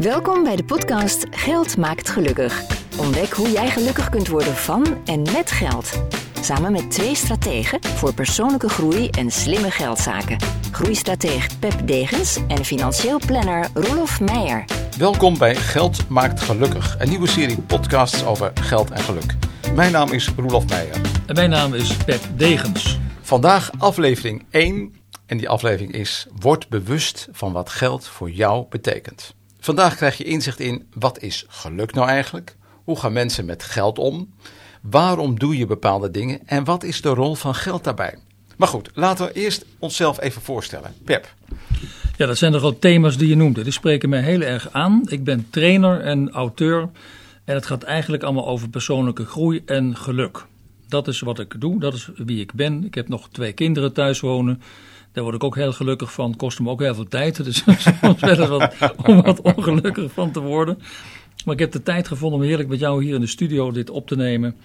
Welkom bij de podcast Geld maakt gelukkig. Ontdek hoe jij gelukkig kunt worden van en met geld. Samen met twee strategen voor persoonlijke groei en slimme geldzaken. Groeistrateeg Pep Degens en financieel planner Roelof Meijer. Welkom bij Geld maakt gelukkig, een nieuwe serie podcasts over geld en geluk. Mijn naam is Roelof Meijer. En mijn naam is Pep Degens. Vandaag aflevering 1 en die aflevering is Word bewust van wat geld voor jou betekent. Vandaag krijg je inzicht in wat is geluk nou eigenlijk? Hoe gaan mensen met geld om? Waarom doe je bepaalde dingen en wat is de rol van geld daarbij? Maar goed, laten we eerst onszelf even voorstellen. Pep. Ja, dat zijn nogal thema's die je noemde. Die spreken mij heel erg aan. Ik ben trainer en auteur en het gaat eigenlijk allemaal over persoonlijke groei en geluk. Dat is wat ik doe, dat is wie ik ben. Ik heb nog twee kinderen thuis wonen. Daar word ik ook heel gelukkig van. Kost me ook heel veel tijd. Dus soms wel eens wat, om wat ongelukkig van te worden. Maar ik heb de tijd gevonden om heerlijk met jou hier in de studio dit op te nemen.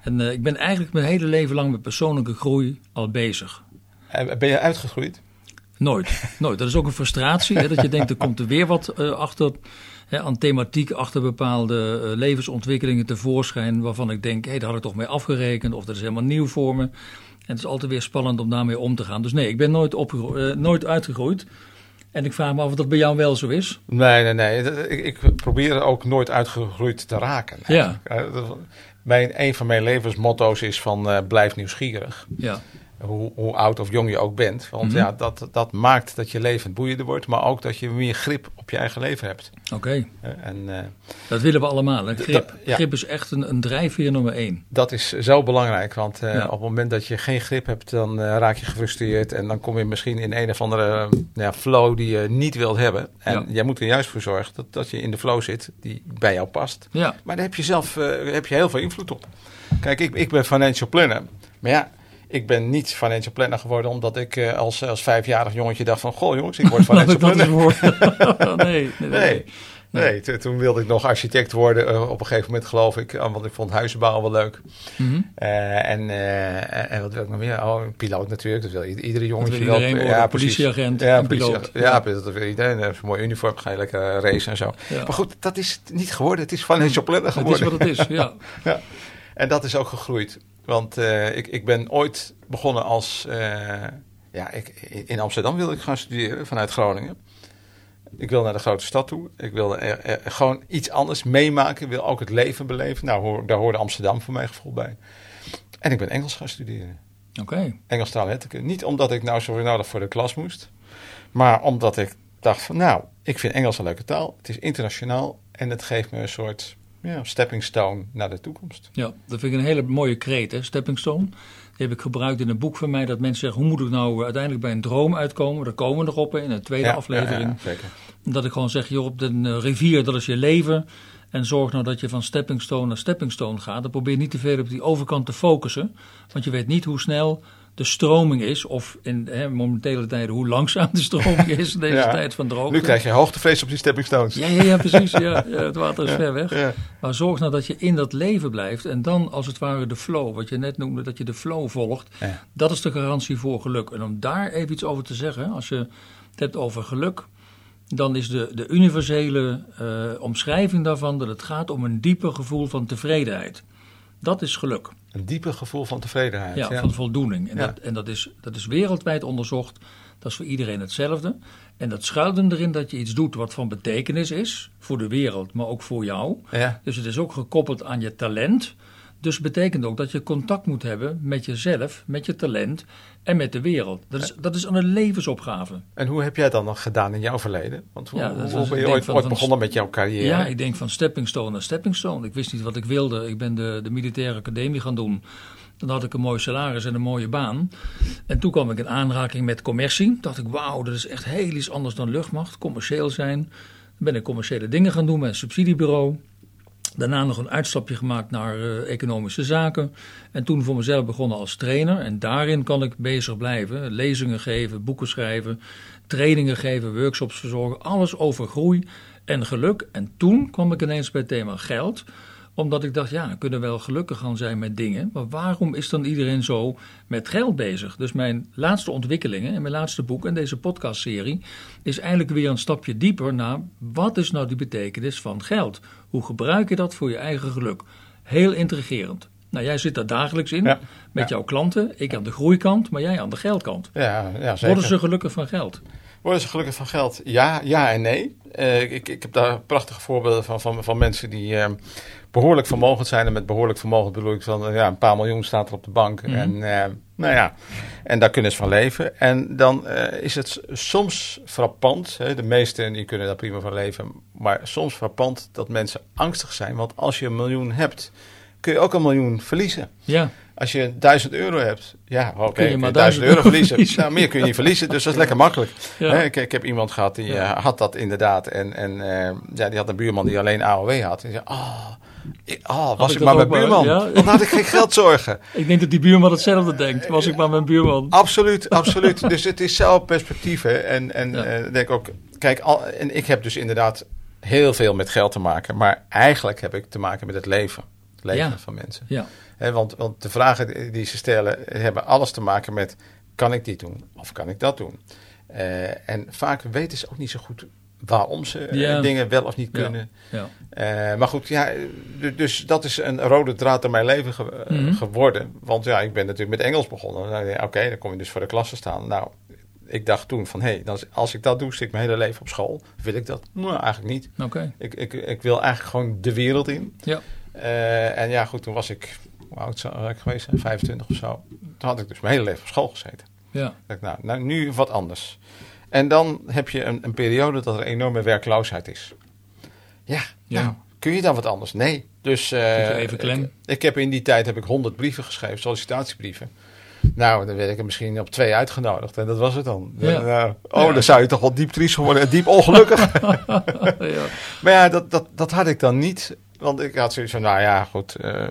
En uh, ik ben eigenlijk mijn hele leven lang met persoonlijke groei al bezig. En ben je uitgegroeid? Nooit, nooit. Dat is ook een frustratie. Hè, dat je denkt, er komt er weer wat uh, achter, hè, aan thematiek, achter bepaalde uh, levensontwikkelingen tevoorschijn. Waarvan ik denk, hé, hey, daar had ik toch mee afgerekend. Of dat is helemaal nieuw voor me. En het is altijd weer spannend om daarmee om te gaan. Dus nee, ik ben nooit, uh, nooit uitgegroeid. En ik vraag me af of dat bij jou wel zo is. Nee, nee, nee. Ik, ik probeer ook nooit uitgegroeid te raken. Ja. Mijn, een van mijn levensmotto's is van uh, blijf nieuwsgierig. Ja. Hoe, hoe, oud of jong je ook bent. Want mm -hmm. ja, dat, dat maakt dat je leven boeiender wordt. Maar ook dat je meer grip op je eigen leven hebt. Oké. Okay. En, uh, dat willen we allemaal. Hè? Grip, ja. grip is echt een, een drijfveer nummer één. Dat is zo belangrijk. Want uh, ja. op het moment dat je geen grip hebt, dan uh, raak je gefrustreerd. En dan kom je misschien in een of andere ja, flow die je niet wilt hebben. En jij moet er juist voor zorgen dat, dat je in de flow zit die bij jou past. Ja. Maar daar heb je zelf heb je heel veel invloed op. Kijk, ik, ik ben financial planner. Maar ja, ik ben niet financial planner geworden omdat ik uh, als, als vijfjarig jongetje dacht van... Goh jongens, ik word financial planner. nee, nee, nee. Nee, nee. toen wilde ik nog architect worden uh, op een gegeven moment geloof ik. Want ik vond huizen bouwen wel leuk. Mm -hmm. uh, en, en wat wil ik nog meer? Oh, een piloot natuurlijk. Dat wil iedere jongetje wil iedereen ja, politieagent ja, piloot. Ja, ja, dat wil iedereen. Een mooi uniform, ga je lekker racen en zo. Ja. Maar goed, dat is niet geworden. Het is financial planner geworden. Het is wat het is, ja. ja. En dat is ook gegroeid. Want uh, ik, ik ben ooit begonnen als... Uh, ja, ik, in Amsterdam wilde ik gaan studeren vanuit Groningen. Ik wil naar de grote stad toe. Ik wilde er, er, gewoon iets anders meemaken. Ik wil ook het leven beleven. Nou, hoor, daar hoorde Amsterdam voor mijn gevoel bij. En ik ben Engels gaan studeren. Oké. Okay. Engels taal. Niet omdat ik nou zo nodig voor de klas moest. Maar omdat ik dacht van nou, ik vind Engels een leuke taal. Het is internationaal. En het geeft me een soort ja, stepping stone naar de toekomst. Ja, dat vind ik een hele mooie kreet, hè, stepping stone. Die heb ik gebruikt in een boek van mij, dat mensen zeggen, hoe moet ik nou uiteindelijk bij een droom uitkomen? Daar komen we nog op in een tweede ja, aflevering. Ja, ja, zeker. Dat ik gewoon zeg, joh, op de rivier, dat is je leven. En zorg nou dat je van stepping stone naar stepping stone gaat. Dan probeer niet te veel op die overkant te focussen. Want je weet niet hoe snel de stroming is, of in hè, momentele tijden hoe langzaam de stroming is in deze ja. tijd van droogte. Nu krijg je hoogtevrees op die stepping stones. Ja, ja, ja precies. Ja, ja, het water is ver weg. Maar zorg nou dat je in dat leven blijft en dan als het ware de flow, wat je net noemde, dat je de flow volgt. Dat is de garantie voor geluk. En om daar even iets over te zeggen, als je het hebt over geluk, dan is de, de universele uh, omschrijving daarvan dat het gaat om een dieper gevoel van tevredenheid. Dat is geluk. Een dieper gevoel van tevredenheid. Ja, ja. van voldoening. En, Ja. dat, en dat, is, dat is wereldwijd onderzocht. Dat is voor iedereen hetzelfde. En dat schuilt hem erin dat je iets doet wat van betekenis is. Voor de wereld, maar ook voor jou. Ja. Dus het is ook gekoppeld aan je talent. Dus betekent ook dat je contact moet hebben met jezelf, met je talent en met de wereld. Dat is, dat is een levensopgave. En hoe heb jij dat dan nog gedaan in jouw verleden? Want hoe, Ja, dat is- hoe ben je denk ooit, van- ooit van- begonnen met jouw carrière? Ja, ik denk van stepping stone naar stepping stone. Ik wist niet wat ik wilde. Ik ben de, de militaire academie gaan doen. Dan had ik een mooi salaris en een mooie baan. En toen kwam ik in aanraking met commercie. dacht ik, wauw, dat is echt heel iets anders dan luchtmacht. Commercieel zijn. Dan ben ik commerciële dingen gaan doen met een subsidiebureau. Daarna nog een uitstapje gemaakt naar eh, economische zaken. En toen voor mezelf begonnen als trainer. En daarin kan ik bezig blijven. Lezingen geven, boeken schrijven, trainingen geven, workshops verzorgen. Alles over groei en geluk. En toen kwam ik ineens bij het thema geld Omdat ik dacht, ja, we kunnen wel gelukkig gaan zijn met dingen. Maar waarom is dan iedereen zo met geld bezig? Dus mijn laatste ontwikkelingen en mijn laatste boek en deze podcastserie is eigenlijk weer een stapje dieper naar wat is nou die betekenis van geld? Hoe gebruik je dat voor je eigen geluk? Heel intrigerend. Nou, jij zit daar dagelijks in Ja. met Ja. jouw klanten. Ik aan de groeikant, maar jij aan de geldkant. Ja, ja zeker. Worden ze gelukkig van geld? Worden ze gelukkig van geld? Ja, ja en nee. Eh, ik, ik heb daar prachtige voorbeelden van, van, van mensen die eh, behoorlijk vermogend zijn. En met behoorlijk vermogend bedoel ik van ja, een paar miljoen staat er op de bank. Mhm. En, eh, nou ja, en daar kunnen ze van leven. En dan is het soms frappant. Hè, de meesten die kunnen daar prima van leven. Maar soms frappant dat mensen angstig zijn. Want als je een miljoen hebt, kun je ook een miljoen verliezen. Ja, Als je 1000 euro hebt, ja, oké, Kun je je 1000 1000 euro verliezen. verliezen. Nou, meer kun je niet verliezen, dus dat is lekker makkelijk. Ja. Hè, ik, ik heb iemand gehad die Ja. eh, had dat inderdaad. En, en eh, ja, die had een buurman die alleen AOW had. En die zei, oh, ik- oh was ik maar mijn buurman. ja? Dan had ik geen geldzorgen. ik denk dat die buurman hetzelfde denkt. Was ik maar mijn buurman. Absoluut, absoluut. dus het is zelf perspectief. hè. En, en Ja. eh, denk ook, kijk, al, en ik heb dus inderdaad heel veel met geld te maken. Maar eigenlijk heb ik te maken met het leven. Het leven Ja. van mensen. Ja, Hè, want, want de vragen die- ze stellen hebben alles te maken met: kan ik dit doen of kan ik dat doen? Eh, en vaak weten ze ook niet zo goed waarom ze eh, Ja. dingen wel of niet kunnen. ja. Eh, maar goed, ja, du- dus dat is een rode draad in mijn leven ge- Mhm. geworden. Want ja, ik ben natuurlijk met Engels begonnen. Oké, dan kom je dus voor de klas te staan. Nou, ik dacht toen van, hé, hey, als ik dat doe, zit ik mijn hele leven op school. Wil ik dat? Nou, eigenlijk niet. Oké. Ik, ik, ik wil eigenlijk gewoon de wereld in. Ja. Eh, en ja, goed, toen was ik, hoe oud zou ik geweest zijn? 25 of zo. Toen had ik dus mijn hele leven op school gezeten. Ja. Dacht, nou, nou, nu wat anders. En dan heb je een, een periode dat er enorme werkloosheid is. Ja, Ja. nou, kun je dan wat anders? Nee. Dus eh, even klem? Ik, ik heb in die tijd heb ik 100 brieven geschreven, sollicitatiebrieven. Nou, dan werd ik er misschien op twee uitgenodigd. En dat was het dan. Ja. Nou, oh, Ja. dan zou je toch wel diep triest worden en diep ongelukkig. ja. Maar ja, dat, dat, dat had ik dan niet. Want ik had zoiets van, nou ja, goed. eh,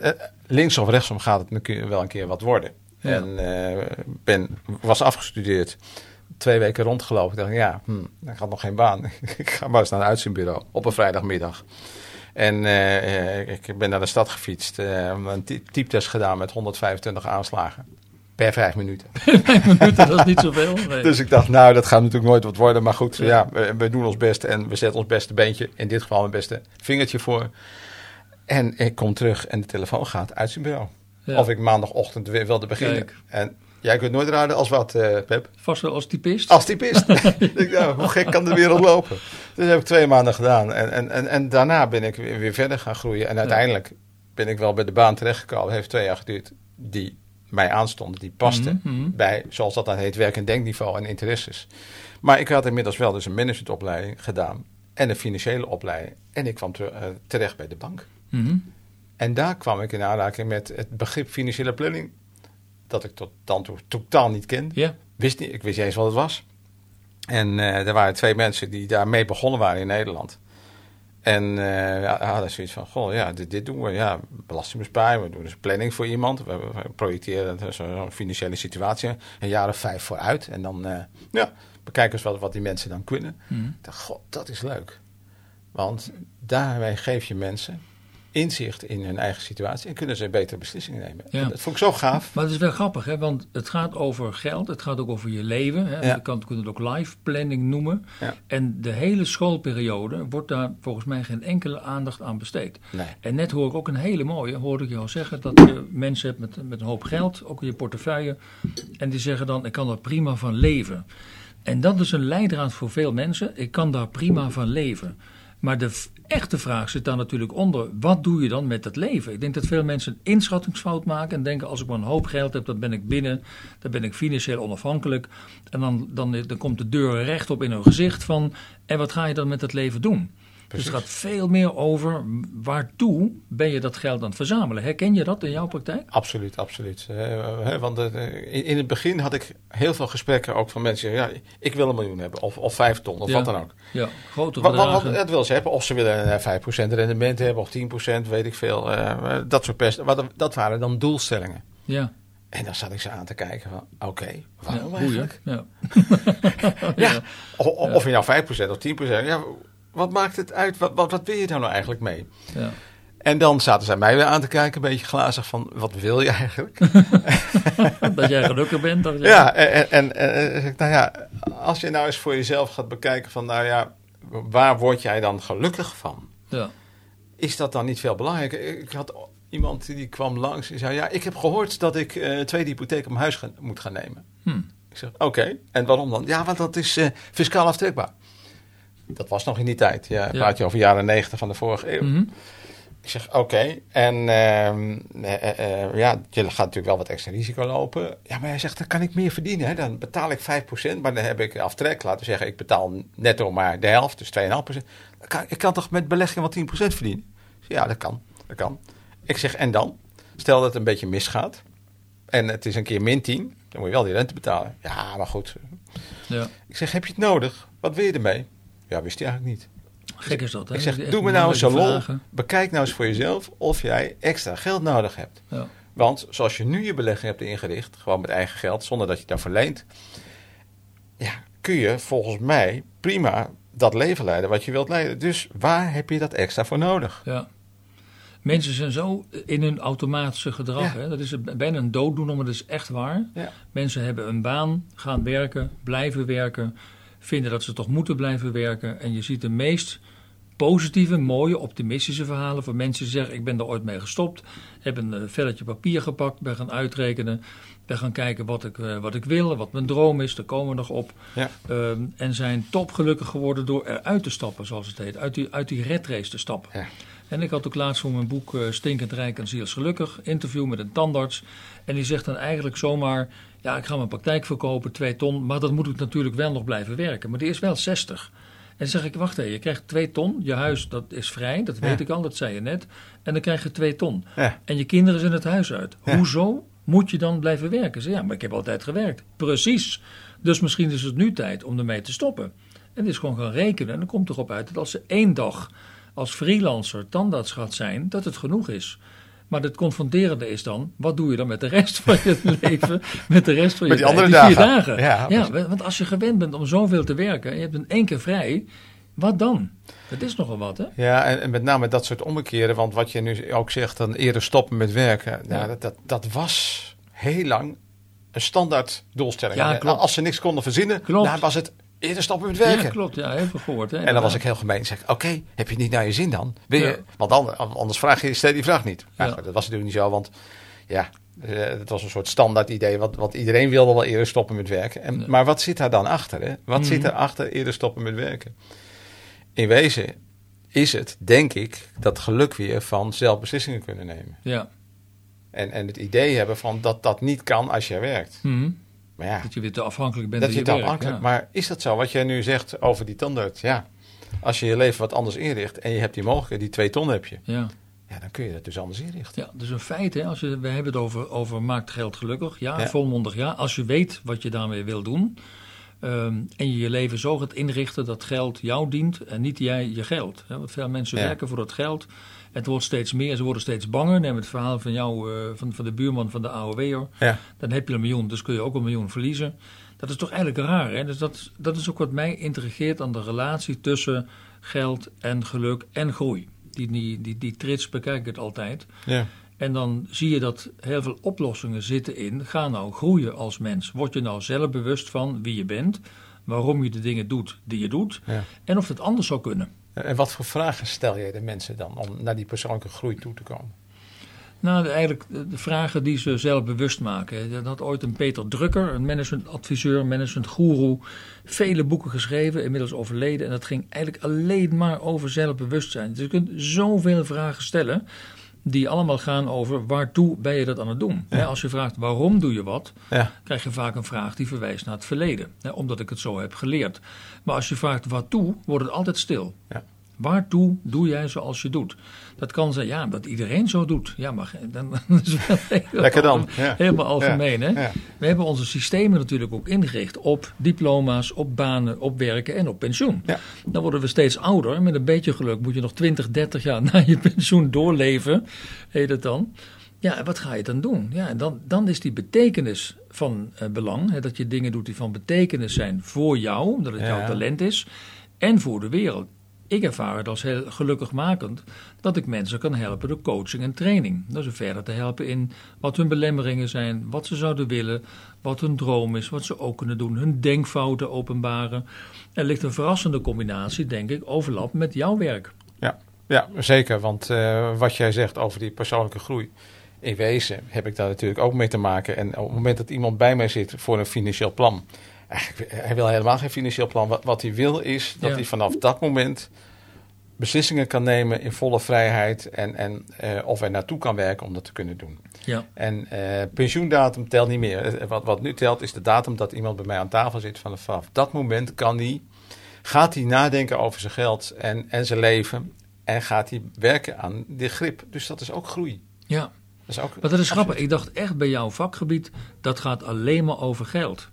eh, links of rechtsom gaat het wel een keer wat worden. Ja. En eh, ben, was afgestudeerd. Twee weken rondgelopen. Ik dacht, ja, hm, ik had nog geen baan. ik ga maar eens naar een uitzendbureau op een vrijdagmiddag. En ik ben naar de stad gefietst. een ty- typetest gedaan met 125 aanslagen. Per vijf minuten. Vijf minuten, dat is niet zoveel. Nee. Dus ik dacht, nou, dat gaat natuurlijk nooit wat worden. Maar goed, Ja. ja, we, we doen ons best en we zetten ons beste beentje, in dit geval mijn beste vingertje voor. En ik kom terug en de telefoon gaat uit zijn bureau. Ja. Of ik maandagochtend weer wilde beginnen. Kijk. En jij kunt nooit raden als wat, eh, Pep. Vast wel als typist. Als typist. Ik nou, hoe gek kan de wereld lopen? Dus heb ik twee maanden gedaan. En, en, en, en daarna ben ik weer, weer verder gaan groeien. En uiteindelijk ben ik wel bij de baan terechtgekomen. Het heeft twee jaar geduurd die mij aanstond. Die paste Mhm, mhm. bij, zoals dat dan heet, werk- en denkniveau en interesses. Maar ik had inmiddels wel dus een managementopleiding gedaan. En een financiële opleiding. En ik kwam te- eh, terecht bij de bank. Mhm. En daar kwam ik in aanraking met het begrip financiële planning. Dat ik tot dan toe totaal niet kende. Ja. Wist niet, ik wist niet eens wat het was. En eh, er waren twee mensen die daarmee begonnen waren in Nederland. En eh ja, hadden zoiets van, goh, ja, dit, dit doen we. Ja, belastingbesparing, we doen dus planning voor iemand. We, we projecteren zo- zo'n financiële situatie een jaar of vijf vooruit. En dan, eh, ja, bekijken eens wat, wat die mensen dan kunnen. Ik dacht, god, dat is leuk. Want daarmee geef je mensen inzicht in hun eigen situatie en kunnen ze betere beslissingen nemen. Ja. Dat vond ik zo gaaf. Maar het is wel grappig, hè? want het gaat over geld, het gaat ook over je leven. Hè? Ja. Je kan het ook life planning noemen. Ja. En de hele schoolperiode wordt daar volgens mij geen enkele aandacht aan besteed. Nee. En net hoor ik ook een hele mooie, hoorde ik jou zeggen, dat je mensen hebt met, met een hoop geld, ook in je portefeuille. En die zeggen dan, ik kan er prima van leven. En dat is een leidraad voor veel mensen, ik kan daar prima van leven. Maar de echte vraag zit daar natuurlijk onder, wat doe je dan met het leven? Ik denk dat veel mensen een inschattingsfout maken en denken, als ik maar een hoop geld heb, dan ben ik binnen, dan ben ik financieel onafhankelijk. En dan, dan, dan komt de deur rechtop in hun gezicht van, en wat ga je dan met het leven doen? Dus het gaat veel meer over waartoe ben je dat geld aan het verzamelen. Herken je dat in jouw praktijk? Absoluut, absoluut. Eh, hè, want eh, in, het begin had ik heel veel gesprekken ook van mensen. Ja, ik wil een miljoen hebben, of, of vijf ton, of Ja. wat dan ook. Ja, grote Wat, wat, bedragen. wat, dat wil ze hebben. Of ze willen een eh, 5% rendement hebben, of 10%, weet ik veel. eh, dat soort. Wat, dat waren dan doelstellingen. ja, En dan zat ik ze aan te kijken van, oké, ja, waarom boeien. eigenlijk? Ja. Ja, of, of of je nou 5% of 10%, ja, wat maakt het uit? Wat, wat, wat wil je daar nou eigenlijk mee? Ja. En dan zaten zij mij weer aan te kijken, een beetje glazig van, wat wil je eigenlijk? dat jij gelukkig bent. Ja, en, en, en, nou ja, als je nou eens voor jezelf gaat bekijken van, nou ja, waar word jij dan gelukkig van? Ja. Is dat dan niet veel belangrijker? Ik had iemand die kwam langs en zei, ja, ik heb gehoord dat ik uh, tweede hypotheek op mijn huis moet gaan nemen. Hm. Ik zeg, oké, en waarom dan? Ja, want dat is uh, fiscaal aftrekbaar. Dat was nog in die tijd. Ja, ja. praat je over jaren negentig van de vorige eeuw. Mm -hmm. Ik zeg, oké. En uh, uh, ja, je gaat natuurlijk wel wat extra risico lopen. Ja, maar hij zegt, dan kan ik meer verdienen. Hè? Dan betaal ik 5%, maar dan heb ik aftrek. Laten we zeggen, ik betaal netto maar de helft, dus 2,5%. Kan, ik kan toch met belegging wel 10% verdienen? Ja, dat kan. Dat kan. Ik zeg, en dan? Stel dat het een beetje misgaat. En het is een keer min 10. Dan moet je wel die rente betalen. Ja, maar goed. Ja. Ik zeg, heb je het nodig? Wat wil je ermee? Ja, wist hij eigenlijk niet. Gek is dat, hè? Ik zeg, doe me nou eens zo lol. Bekijk nou eens voor jezelf of jij extra geld nodig hebt. Ja. Want zoals je nu je belegging hebt ingericht, gewoon met eigen geld, zonder dat je daarvoor leent, ja, kun je volgens mij prima dat leven leiden wat je wilt leiden. Dus waar heb je dat extra voor nodig? Ja. Mensen zijn zo in hun automatische gedrag. Ja. Hè? Dat is een- bijna een dooddoener, maar dat is echt waar. Ja. Mensen hebben een baan, gaan werken, blijven werken, vinden dat ze toch moeten blijven werken. En je ziet de meest positieve, mooie, optimistische verhalen van mensen die zeggen: Ik ben er ooit mee gestopt, heb een eh, velletje papier gepakt, ben gaan uitrekenen, ben gaan kijken wat ik, eh, wat ik wil, wat mijn droom is, daar komen we nog op. Ja. Ehm, en zijn topgelukkig geworden door eruit te stappen, zoals het heet, uit die, uit die redrace te stappen. Ja. En ik had ook laatst voor mijn boek eh, Stinkend Rijk en Zielsgelukkig interview met een tandarts. En die zegt dan eigenlijk zomaar: Ja, ik ga mijn praktijk verkopen, twee ton. Maar dat moet ik natuurlijk wel nog blijven werken. Maar die is wel 60. En dan zeg ik: Wacht even, je krijgt twee ton. Je huis dat is vrij, dat weet Ja. ik al, dat zei je net. En dan krijg je twee ton. Ja. En je kinderen zijn het huis uit. Ja. Hoezo moet je dan blijven werken? Zeg, ja, maar ik heb altijd gewerkt. Precies. Dus misschien is het nu tijd om ermee te stoppen. En is gewoon gaan rekenen. En dan komt erop uit dat als ze één dag als freelancer tandarts gaat zijn, dat het genoeg is. Maar het confronterende is dan, wat doe je dan met de rest van je leven, met de rest van je die tijd, vier dagen. Ja, want als je gewend bent om zoveel te werken en je hebt een één keer vrij, wat dan? Dat is nogal wat, hè? Ja, en, en met name dat soort omkeren. Want wat je nu ook zegt, dan eerder stoppen met werken. Nou, Ja. dat, dat, dat was heel lang een standaard doelstelling. Ja, klopt. Als ze niks konden verzinnen, Klopt. dan was het eerder stoppen met werken. Ja, klopt. Ja, veel gehoord. Hè? En dan was ik heel gemeen. Zeg, ik, oké, heb je het niet naar je zin dan? Wil je, Ja. Want anders vraag je, stel die vraag niet. Maar Ja. goed, dat was natuurlijk niet zo, want ja, eh, het was een soort standaard idee. Want, want iedereen wilde wel eerder stoppen met werken. En, Ja. Maar wat zit daar dan achter? Hè? Wat Mhm. zit er achter eerder stoppen met werken? In wezen is het, denk ik, dat geluk weer van zelf beslissingen kunnen nemen. Ja. En, en het idee hebben van dat dat niet kan als jij werkt. Mhm. Maar ja, Dat je weer te afhankelijk bent dat van je het afhankelijk. ja. Maar is dat zo? Wat jij nu zegt over die tandarts. Ja, als je je leven wat anders inricht en je hebt die mogelijkheid, die twee ton heb je. Ja. Ja, dan kun je dat dus anders inrichten. Ja, dus een feit, hè, als je, we hebben het over, over maakt geld gelukkig. Ja, Ja. volmondig ja. Als je weet wat je daarmee wil doen. ehm, en je je leven zo gaat inrichten dat geld jou dient en niet jij je geld. Hè, want veel mensen Ja. werken voor dat geld. Het wordt steeds meer, ze worden steeds banger. Neem het verhaal van jou, eh, van, van de buurman van de AOW'er. Ja. Dan heb je een miljoen, dus kun je ook een miljoen verliezen. Dat is toch eigenlijk raar, hè? Dus dat, dat is ook wat mij intrigeert aan de relatie tussen geld en geluk en groei. Die, die, die, die trits bekijk ik het altijd. Ja. En dan zie je dat heel veel oplossingen zitten in. Ga nou groeien als mens. Word je nou zelf bewust van wie je bent. Waarom je de dingen doet die je doet. Ja. En of het anders zou kunnen. En wat voor vragen stel jij de mensen dan om naar die persoonlijke groei toe te komen? Nou, eigenlijk de de vragen die ze zelf bewust maken. Dat had ooit een Peter Drucker, een managementadviseur, managementgoeroe, vele boeken geschreven, inmiddels overleden. En dat ging eigenlijk alleen maar over zelfbewustzijn. Dus je kunt zoveel vragen stellen die allemaal gaan over waartoe ben je dat aan het doen. Als je vraagt waarom doe je wat, Ja. krijg je vaak een vraag die verwijst naar het verleden. Omdat ik het zo heb geleerd. Maar als je vraagt waartoe, wordt het altijd stil. Ja. Waartoe doe jij zoals je doet? Dat kan zijn, ja, dat iedereen zo doet. Ja, maar dan is wel Lekker dan, ja. Helemaal algemeen, hè? Ja. We hebben onze systemen natuurlijk ook ingericht op diploma's, op banen, op werken en op pensioen. Dan worden we steeds ouder. Met een beetje geluk moet je nog 20, 30 jaar na je pensioen doorleven, heet het dan. Ja, en wat ga je dan doen? Ja, dan, dan is die betekenis van eh, belang. Hè, dat je dingen doet die van betekenis zijn voor jou, omdat het jouw talent is. En voor de wereld. Ik ervaar het als heel gelukkigmakend dat ik mensen kan helpen door coaching en training. Dus verder te helpen in wat hun belemmeringen zijn, wat ze zouden willen, wat hun droom is, wat ze ook kunnen doen, hun denkfouten openbaren. Er ligt een verrassende combinatie, denk ik, overlap met jouw werk. Ja, ja zeker. Want uh, wat jij zegt over die persoonlijke groei. In wezen heb ik daar natuurlijk ook mee te maken. En op het moment dat iemand bij mij zit voor een financieel plan. Hij wil helemaal geen financieel plan. Wat, wat hij wil is dat hij vanaf dat moment beslissingen kan nemen in volle vrijheid. En, en uh, of hij naartoe kan werken om dat te kunnen doen. Ja. En uh, pensioendatum telt niet meer. Wat, wat nu telt is de datum dat iemand bij mij aan tafel zit. Vanaf dat moment kan hij, gaat hij nadenken over zijn geld en, en zijn leven. En gaat hij werken aan die grip. Dus dat is ook groei. Ja. Dat is ook, maar dat is grappig. Ik dacht echt bij jouw vakgebied, dat gaat alleen maar over geld.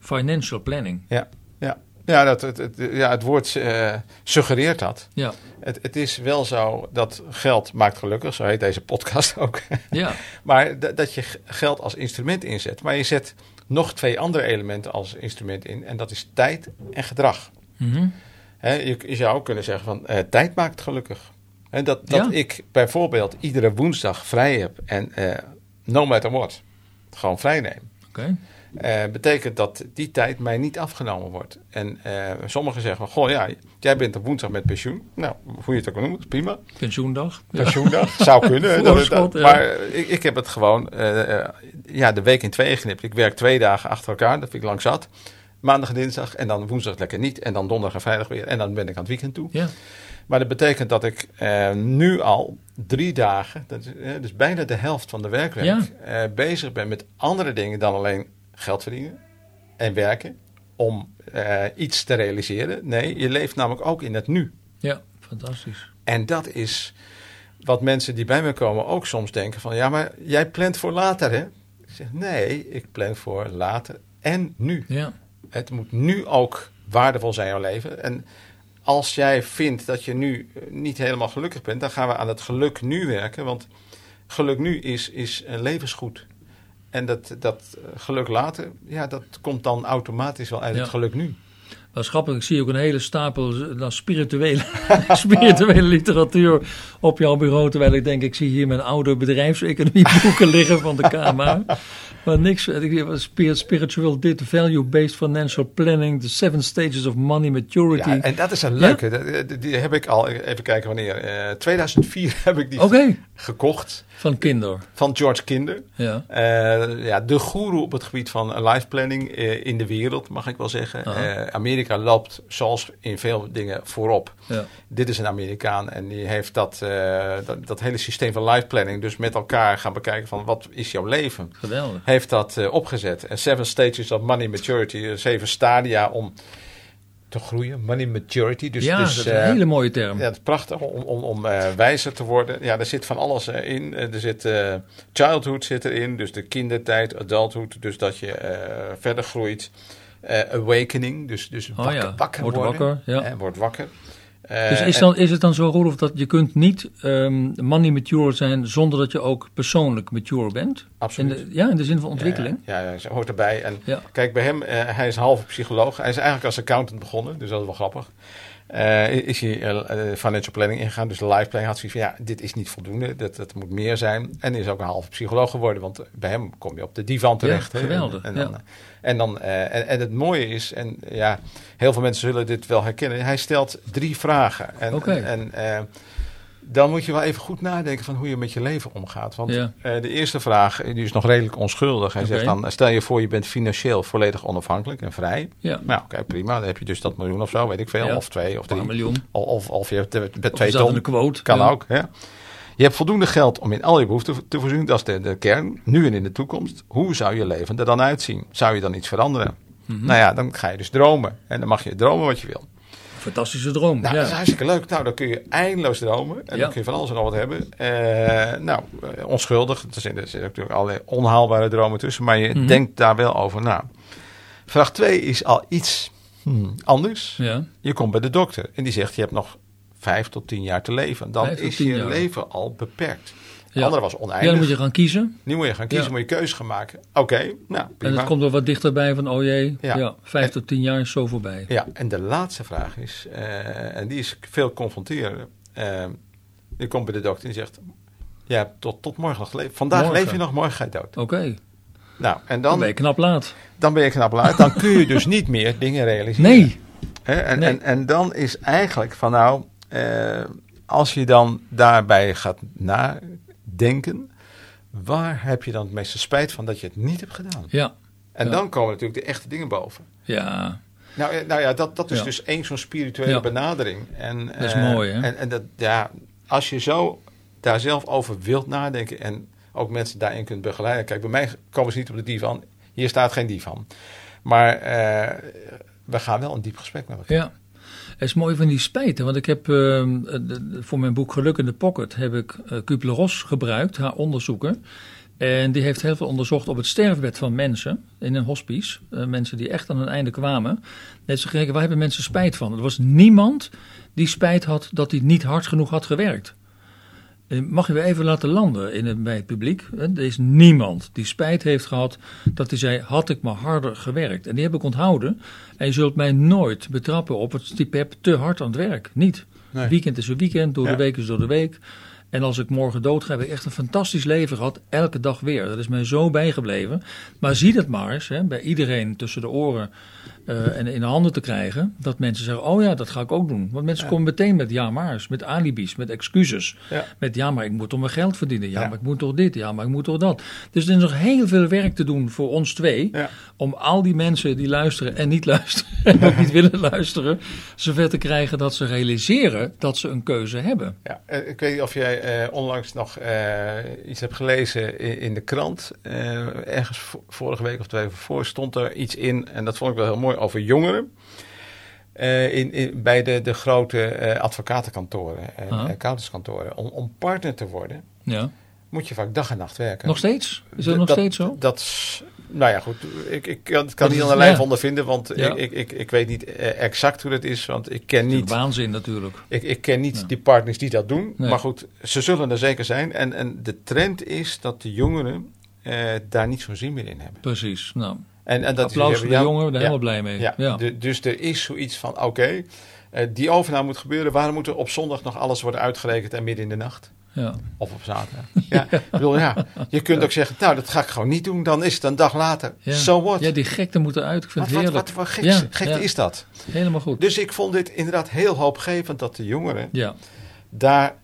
Financial planning. Ja, ja. Ja, dat, het, het, ja, het woord uh, suggereert dat. Ja. Het, het is wel zo dat geld maakt gelukkig, zo heet deze podcast ook. Ja. maar dat je geld als instrument inzet. Maar je zet nog twee andere elementen als instrument in. En dat is tijd en gedrag. Mm -hmm. je, je, zou ook kunnen zeggen van uh, tijd maakt gelukkig. He, dat dat Ja. ik bijvoorbeeld iedere woensdag vrij heb en uh, no matter what, gewoon vrij neem. Oké. Uh, betekent dat die tijd mij niet afgenomen wordt. En uh, sommigen zeggen goh ja, jij bent op woensdag met pensioen. Nou, hoe je het ook noemt, is prima. Pensioendag. Pensioendag, zou kunnen. Ja. Maar ik, ik, heb het gewoon, uh, ja, de week in tweeën geknipt. Ik werk twee dagen achter elkaar, dat vind ik lang zat. Maandag en dinsdag en dan woensdag lekker niet. En dan donderdag en vrijdag weer. En dan ben ik aan het weekend toe. Ja. Maar dat betekent dat ik nu al drie dagen, dat is, dus bijna de helft van de werkweek, Ja. bezig ben met andere dingen dan alleen geld verdienen en werken om uh, iets te realiseren. Nee, je leeft namelijk ook in het nu. Ja, fantastisch. En dat is wat mensen die bij me komen ook soms denken van... ja, maar jij plant voor later, hè? Ik zeg, nee, ik plan voor later en nu. Ja. Het moet nu ook waardevol zijn jouw leven. En als jij vindt dat je nu niet helemaal gelukkig bent... dan gaan we aan het geluk nu werken. Want geluk nu is, is een levensgoed. En dat, dat geluk later, ja, dat komt dan automatisch wel uit Ja. het geluk nu. Dat is grappig. Ik zie ook een hele stapel nou, spirituele, spirituele literatuur op jouw bureau. Terwijl ik denk, ik zie hier mijn oude bedrijfseconomieboeken liggen van de KMA. Maar niks. Ik- Spirit, spiritual dit, value-based financial planning, the seven stages of money maturity. Ja, en dat is een leuke. Dat- Die, die heb ik al, even kijken wanneer. eh 2004 heb ik die gekocht van Kinder. van George Kinder. Ja. Eh, ja, de goeroe op het gebied van life planning eh, in de wereld, mag ik wel zeggen. Aha. Amerika loopt zoals in veel dingen voorop. Ja. Dit is een Amerikaan en die heeft dat, eh, dat, dat hele systeem van life planning dus met elkaar gaan bekijken van wat is jouw leven. Geweldig. Heeft dat eh, opgezet. En seven stages of money maturity, eh, zeven stadia om te groeien. Money maturity. Dus, ja, dus, dat is een hele mooie term. ja, het is prachtig om, om, om wijzer te worden. Ja, er zit van alles in. Er zit childhood zit erin, dus de kindertijd, adulthood, dus dat je verder groeit. Eh, awakening, dus, dus Oh wakker, ja, wakker wordt worden. wakker, ja. En wordt wakker. Eh, Dus is, dan, is het dan zo, Rolf, dat je kunt niet ehm, money mature zijn zonder dat je ook persoonlijk mature bent? Absoluut. In de, ja, in de zin van ontwikkeling? Ja, ja, ja, hoort erbij. En kijk, bij hem, eh, hij is halve psycholoog. Hij is eigenlijk als accountant begonnen, dus dat is wel grappig. Eh, is hij eh, eh, financial planning ingegaan, dus de life planning had zoiets van, ja, dit is niet voldoende, dat, dat moet meer zijn. En is ook een halve psycholoog geworden, want bij hem kom je op de divan terecht. geweldig, En, en dan, ja. en, dan, en, en het mooie is, en ja, heel veel mensen zullen dit wel herkennen, hij stelt drie vragen. En, Oké. en dan moet je wel even goed nadenken van hoe je met je leven omgaat. Want Ja. eh, de eerste vraag, eh, die is nog redelijk onschuldig. Hij zegt dan, stel je voor je bent financieel volledig onafhankelijk en vrij. Ja, Nou, oké, prima. Dan heb je dus dat miljoen of zo, weet ik veel. Ja. Of twee of een drie. miljoen. Of, of, je hebt eh, met twee ton. een quote? Kan ook. Hè? Je hebt voldoende geld om in al je behoeften te voorzien. Dat is de, de kern. Nu en in de toekomst. Hoe zou je leven er dan uitzien? Zou je dan iets veranderen? Mhm. Nou ja, dan ga je dus dromen. En dan mag je dromen wat je wil. Fantastische droom. Nou, ja. dat is hartstikke leuk. Nou, dan kun je eindeloos dromen. En Ja. dan kun je van alles en nog wat hebben. Eh, nou, eh, onschuldig. Er zitten, zitten natuurlijk allerlei onhaalbare dromen tussen. Maar je Mhm. denkt daar wel over na. Vraag 2 is al iets hmm, anders. ja. Je komt bij de dokter. En die zegt, je hebt nog vijf tot tien jaar te leven. Dan is je jaar. leven al beperkt. De Ja. andere was Ja, oneindig. dan moet je gaan kiezen. Nu moet je gaan kiezen, Ja. moet je keuze gaan maken. Oké, nou En het komt wel wat dichterbij van, oh jee, Ja. ja. vijf En- tot tien jaar is zo voorbij. Ja, en de laatste vraag is, eh, en die is veel confronterender. Eh, je komt bij de dokter en die zegt, je hebt tot, tot morgen nog geleefd. Vandaag Morgen. leef je nog, morgen ga je dood. Oké, Nou, en dan dan, ben je knap laat. dan ben je knap laat. Dan kun je dus niet meer dingen realiseren. Nee, Hè? En, Nee. en, en dan is eigenlijk van nou, eh, als je dan daarbij gaat nadenken, waar heb je dan het meeste spijt van dat je het niet hebt gedaan? ja, En Ja. dan komen natuurlijk de echte dingen boven. ja, Nou, eh, nou ja, dat, dat is Ja. dus één zo'n spirituele Ja. benadering. En, Dat is eh, mooi, hè? En, en dat, ja, als je zo daar zelf over wilt nadenken en ook mensen daarin kunt begeleiden. Kijk, bij mij komen ze niet op de divan. Hier staat geen divan. Maar eh, we gaan wel een diep gesprek met elkaar. ja. Het is mooi van die spijten, want ik heb ehm, de- voor mijn boek Geluk in de Pocket heb ik uh, Kubler-Ross gebruikt, haar onderzoeker. En die heeft heel veel onderzocht op het sterfbed van mensen in een hospice. Eh, mensen die echt aan hun einde kwamen. Net ze gekeken, waar hebben mensen spijt van? Er was niemand die spijt had dat hij niet hard genoeg had gewerkt. Eh, Mag je weer even laten landen in het, bij het publiek? Eh, Er is niemand die spijt heeft gehad dat hij zei: had ik maar harder gewerkt. En die heb ik onthouden. En je zult mij nooit betrappen op het stipep te hard aan het werk. Niet. Nee. Weekend is een weekend, door Ja. de week is door de week. En als ik morgen dood ga, heb ik echt een fantastisch leven gehad. Elke dag weer. Dat is mij zo bijgebleven. Maar zie dat maar eens, hè, bij iedereen tussen de oren eh, en in de handen te krijgen. Dat mensen zeggen, oh ja, dat ga ik ook doen. Want mensen Ja. komen meteen met ja maar's, met alibis, met excuses. Ja. Met ja, maar ik moet toch mijn geld verdienen. Ja, Ja. maar ik moet toch dit. Ja, maar ik moet toch dat. Dus er is nog heel veel werk te doen voor ons twee. Om al die mensen die luisteren en niet luisteren. En ook niet willen luisteren. Zover te krijgen dat ze realiseren dat ze een keuze hebben. Ja, eh, ik weet niet of jij eh, onlangs nog iets hebt gelezen in, in de krant. Ergens vo- vorige week of twee voor stond er iets in. En dat vond ik wel heel mooi over jongeren. Eh, in, in, bij de, de grote eh, advocatenkantoren en Ah. accountantskantoren. Om, om partner te worden, Ja. moet je vaak dag en nacht werken. Nog steeds? Is dat nog Dat- steeds zo? Dat nou ja, goed. Ik, ik kan het kan Dat niet aan de lijf ja. ondervinden, want Ja. ik, ik, ik, weet niet eh, exact hoe dat is. Want ik ken niet Waanzin natuurlijk. ik, ik ken niet Ja. die partners die dat doen. Nee. Maar goed, ze zullen er zeker zijn. En, en de trend is dat de jongeren eh, daar niet zo'n zin meer in hebben. Precies. Nou, En, en dat is applaus voor de ja, jongen, daar helemaal blij mee. Ja, de- dus er is zoiets van, oké, eh, die overname moet gebeuren. Waarom moet er op zondag nog alles worden uitgerekend en midden in de nacht? ja. Of op zaterdag. Ja, ik bedoel, ja. Je kunt ook zeggen, nou, dat ga ik gewoon niet doen. Dan is het een dag later. Ja. So what? ja, die gekte moet eruit. Ik vind wat, heerlijk. wat geks, gekte is dat? Helemaal goed. Dus ik vond dit inderdaad heel hoopgevend dat de jongeren Ja, daar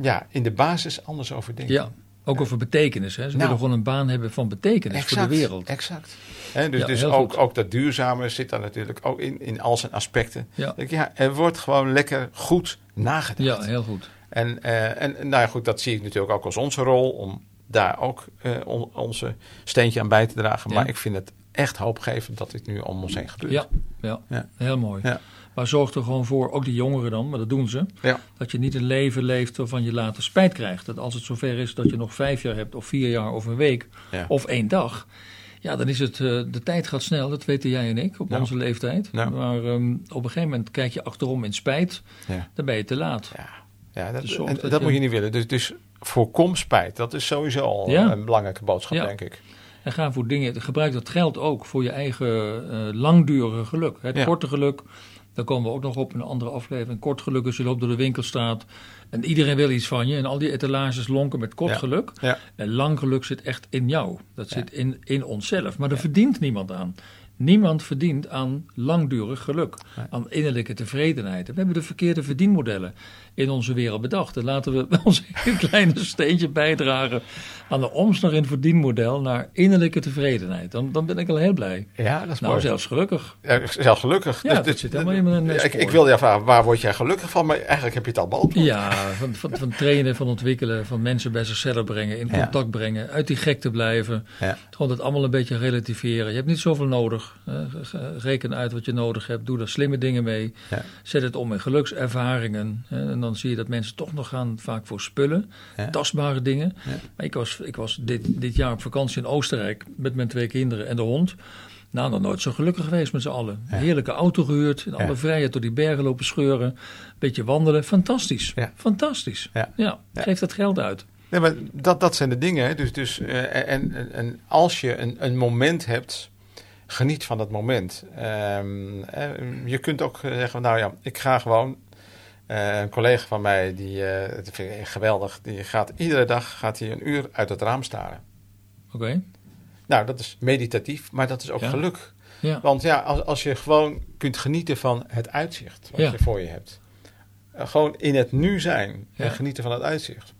ja, in de basis anders over denken. ja. Ook over betekenis. Hè. Ze Nou. willen gewoon een baan hebben van betekenis voor de wereld. Exact. Hè, dus Ja, dus ook, ook dat duurzame zit daar natuurlijk ook in, in al zijn aspecten. Ja. Ja, er wordt gewoon lekker goed nagedacht. Ja, heel goed. En, eh, en nou ja, goed, dat zie ik natuurlijk ook als onze rol om daar ook eh, on- onze steentje aan bij te dragen. Ja. Maar ik vind het echt hoopgevend dat dit nu om ons heen gebeurt. Ja, ja. Ja. heel mooi. Maar zorg er gewoon voor, ook die jongeren dan, maar dat doen ze, Ja. dat je niet een leven leeft waarvan je later spijt krijgt. Dat als het zover is dat je nog vijf jaar hebt, of vier jaar, of een week, Ja. of één dag. Ja, dan is het, eh, de tijd gaat snel, dat weten jij en ik op onze leeftijd. Maar ehm, op een gegeven moment kijk je achterom in spijt, Ja. dan ben je te laat. Ja, ja dat, Dus en dat dat je- moet je niet willen. Dus, dus voorkom spijt. Dat is sowieso al een belangrijke boodschap, denk ik. En ga voor dingen, gebruik dat geld ook voor je eigen eh, langdurige geluk. Het korte geluk, daar komen we ook nog op in een andere aflevering. Kort geluk is je loopt door de winkelstraat en iedereen wil iets van je. En al die etalages lonken met kort Ja. En lang geluk zit echt in jou. Dat zit in, in onszelf. Maar daar verdient niemand aan. Niemand verdient aan langdurig geluk, Nee. aan innerlijke tevredenheid. We hebben de verkeerde verdienmodellen in onze wereld bedacht. En laten we ons een kleine steentje bijdragen aan de omslag in het verdienmodel naar innerlijke tevredenheid. Dan, dan ben ik al heel blij. Ja, dat is Nou, mooi. zelfs gelukkig. Ja, zelf gelukkig. Ja, dat zit helemaal in mijn ik, wilde je vragen, waar word jij gelukkig van? Maar eigenlijk heb je het al beantwoord. Ja, van, van, van trainen, van ontwikkelen, van mensen bij zichzelf brengen, in Ja. contact brengen, uit die gek te blijven. Ja. Gewoon dat allemaal een beetje relativeren. Je hebt niet zoveel nodig. Hè. Reken uit wat je nodig hebt. Doe daar slimme dingen mee. Ja. Zet het om in gelukservaringen. hè. En dan zie je dat mensen toch nog gaan vaak voor spullen. Ja. Tastbare dingen. Ja. Maar ik was, ik was dit, dit jaar op vakantie in Oostenrijk met mijn twee kinderen en de hond. Nou, nog nooit zo gelukkig geweest met z'n allen. Ja. Heerlijke auto gehuurd. In alle Ja. vrijheid door die bergen lopen scheuren. Beetje wandelen. Fantastisch. Ja. Fantastisch. Ja. Ja. Ja. Geef dat geld uit. Nee, maar dat, dat zijn de dingen. hè. Dus, dus, eh, en, en, en als je een, een moment hebt, geniet van dat moment. Ehm, eh, je kunt ook zeggen, nou ja, ik ga gewoon... eh, een collega van mij, die, dat vind ik geweldig, die gaat iedere dag gaat hij een uur uit het raam staren. Oké. Nou, dat is meditatief, maar dat is ook Ja. geluk. Ja. Want ja, als, als je gewoon kunt genieten van het uitzicht wat Ja. je voor je hebt. Gewoon in het nu zijn en genieten van het uitzicht.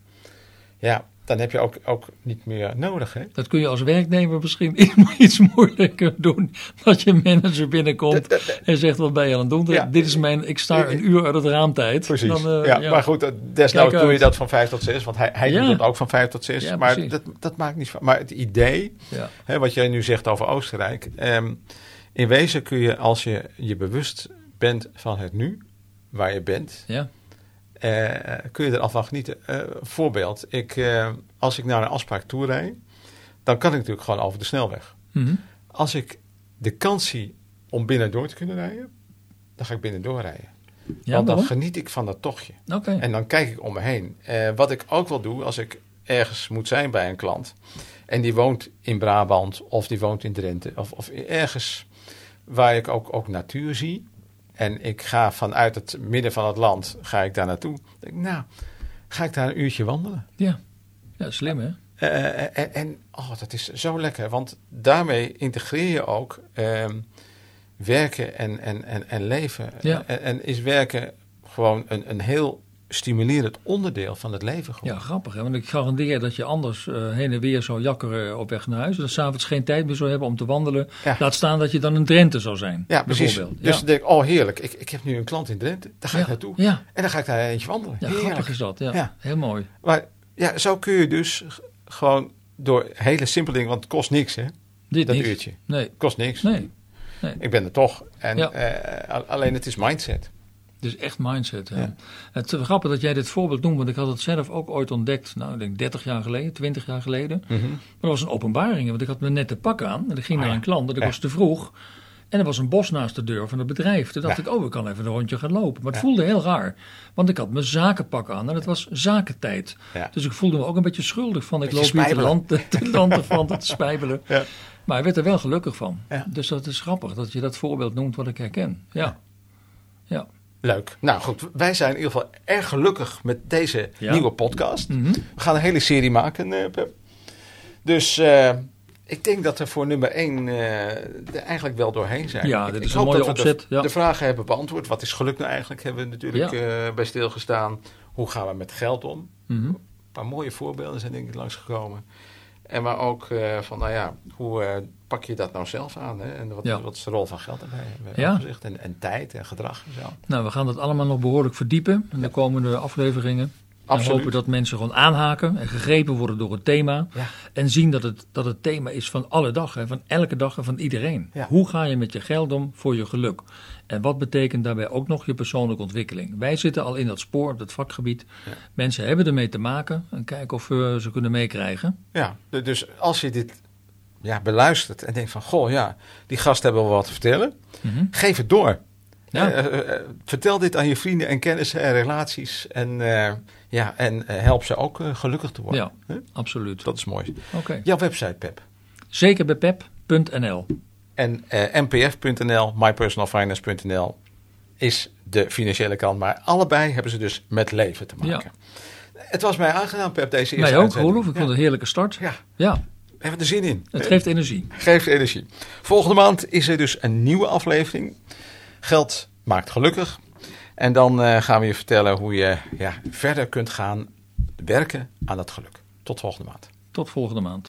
Ja, dan heb je ook, ook niet meer nodig. Hè? Dat kun je als werknemer misschien iets moeilijker doen. Dat je manager binnenkomt en zegt: Wat ben je aan het doen? Ja. Dit is mijn, ik sta een uur uit het raamtijd. Precies. Dan, eh, ja, Maar goed, eh, desnoods doe je dat van vijf tot zes. Want hij, hij doet dat ook van vijf tot zes. Ja, maar dat, dat maakt niet van. Maar het idee, hè, wat jij nu zegt over Oostenrijk. ehm, in wezen kun je, als je je bewust bent van het nu, waar je bent, Ja. Eh, kun je er al van genieten. Eh, voorbeeld, ik, eh, als ik naar een afspraak toe rijd, dan kan ik natuurlijk gewoon over de snelweg. Mhm. Als ik de kans zie om binnendoor te kunnen rijden, dan ga ik binnendoor rijden. Ja, Want dan geniet ik van dat tochtje. Oké. En dan kijk ik om me heen. Wat ik ook wel doe als ik ergens moet zijn bij een klant. En die woont in Brabant of die woont in Drenthe. Of, of ergens waar ik ook, ook natuur zie. En ik ga vanuit het midden van het land ga ik daar naartoe. Denk nou, ga ik daar een uurtje wandelen. Ja. ja, slim hè? Eh, en, en oh, dat is zo lekker. Want daarmee integreer je ook ehm, werken en, en, en, en leven. Ja. En, en is werken gewoon een, een heel stimulerend onderdeel van het leven. Gewoon. Ja, grappig. Hè? Want ik garandeer dat je anders eh, heen en weer zou jakkeren op weg naar huis. En s'avonds geen tijd meer zou hebben om te wandelen. Ja. Laat staan dat je dan een Drenthe zou zijn. Ja, precies. bijvoorbeeld. Dus ja. dan denk ik, oh heerlijk, ik, ik heb nu een klant in Drenthe, daar ga ik Ja. naartoe. Ja. En dan ga ik daar eentje wandelen. ja, heerlijk. grappig is dat. Ja. Heel mooi. Maar ja, zo kun je dus gewoon door hele simpele dingen, want het kost niks hè, Dit dat uurtje. Nee. Het kost niks. Nee. Ik ben er toch. En, eh, alleen het is mindset. Dus echt mindset. Ja. Het is grappig dat jij dit voorbeeld noemt, want ik had het zelf ook ooit ontdekt. Nou, ik denk 30 jaar geleden, 20 jaar geleden. Maar dat was een openbaring, want ik had me net te pak aan. En ik ging Ah, naar een klant en ik was te vroeg. En er was een bos naast de deur van het bedrijf. Toen dacht Ja. ik, oh, ik kan even een rondje gaan lopen. Maar het Ja. voelde heel raar. Want ik had mijn zakenpak aan en het was zakentijd. Ja. Dus ik voelde me ook een beetje schuldig van. Ik loop hier spijbelen. land, te land van te spijbelen. Ja. Maar hij werd er wel gelukkig van. Dus dat is grappig dat je dat voorbeeld noemt wat ik herken. Ja. Ja. Leuk. Nou goed, wij zijn in ieder geval erg gelukkig met deze Ja. nieuwe podcast. Mhm. We gaan een hele serie maken, eh, Pep. Dus eh, ik denk dat we voor nummer 1 er eigenlijk wel doorheen zijn. Ja, dit ik is een mooie dat opzet, De, ja. de vragen hebben beantwoord. Wat is geluk nou eigenlijk? Hebben we natuurlijk eh, bij stilgestaan. Hoe gaan we met geld om? Mhm. Een paar mooie voorbeelden zijn denk ik langsgekomen. En maar ook eh, van, nou ja, hoe eh, pak je dat nou zelf aan? Hè? En wat, Ja. wat is de rol van geld daarbij? Ja. En, en tijd en gedrag en zo. Nou, we gaan dat allemaal nog behoorlijk verdiepen in de komende afleveringen. En Absoluut. hopen dat mensen gewoon aanhaken en gegrepen worden door het thema. Ja. En zien dat het, dat het thema is van alle dag, hè, van elke dag en van iedereen. Ja. Hoe ga je met je geld om voor je geluk? En wat betekent daarbij ook nog je persoonlijke ontwikkeling? Wij zitten al in dat spoor, op dat vakgebied. Ja. Mensen hebben ermee te maken en kijken of we ze kunnen meekrijgen. Ja, dus als je dit ja, beluistert en denkt van... Goh, ja, die gasten hebben wel wat te vertellen. Mhm. Geef het door. Ja. Eh, eh, eh, vertel dit aan je vrienden en kennissen en relaties. En, ja, en help ze ook gelukkig te worden. Ja. Absoluut. Dat is mooi. Oké. Jouw website, Pep. Zeker bij pep.nl. En mpf.nl, mypersonalfinance.nl is de financiële kant. Maar allebei hebben ze dus met leven te maken. Het was mij aangenaam, Pep, deze eerste Mij ook. Roelof. Ik vond een heerlijke start. Ja, Ja, we hebben er zin in. het geeft energie. Geeft energie. Volgende maand is er dus een nieuwe aflevering. Geld maakt gelukkig. En dan eh, gaan we je vertellen hoe je ja, verder kunt gaan werken aan dat geluk. Tot volgende maand. Tot volgende maand.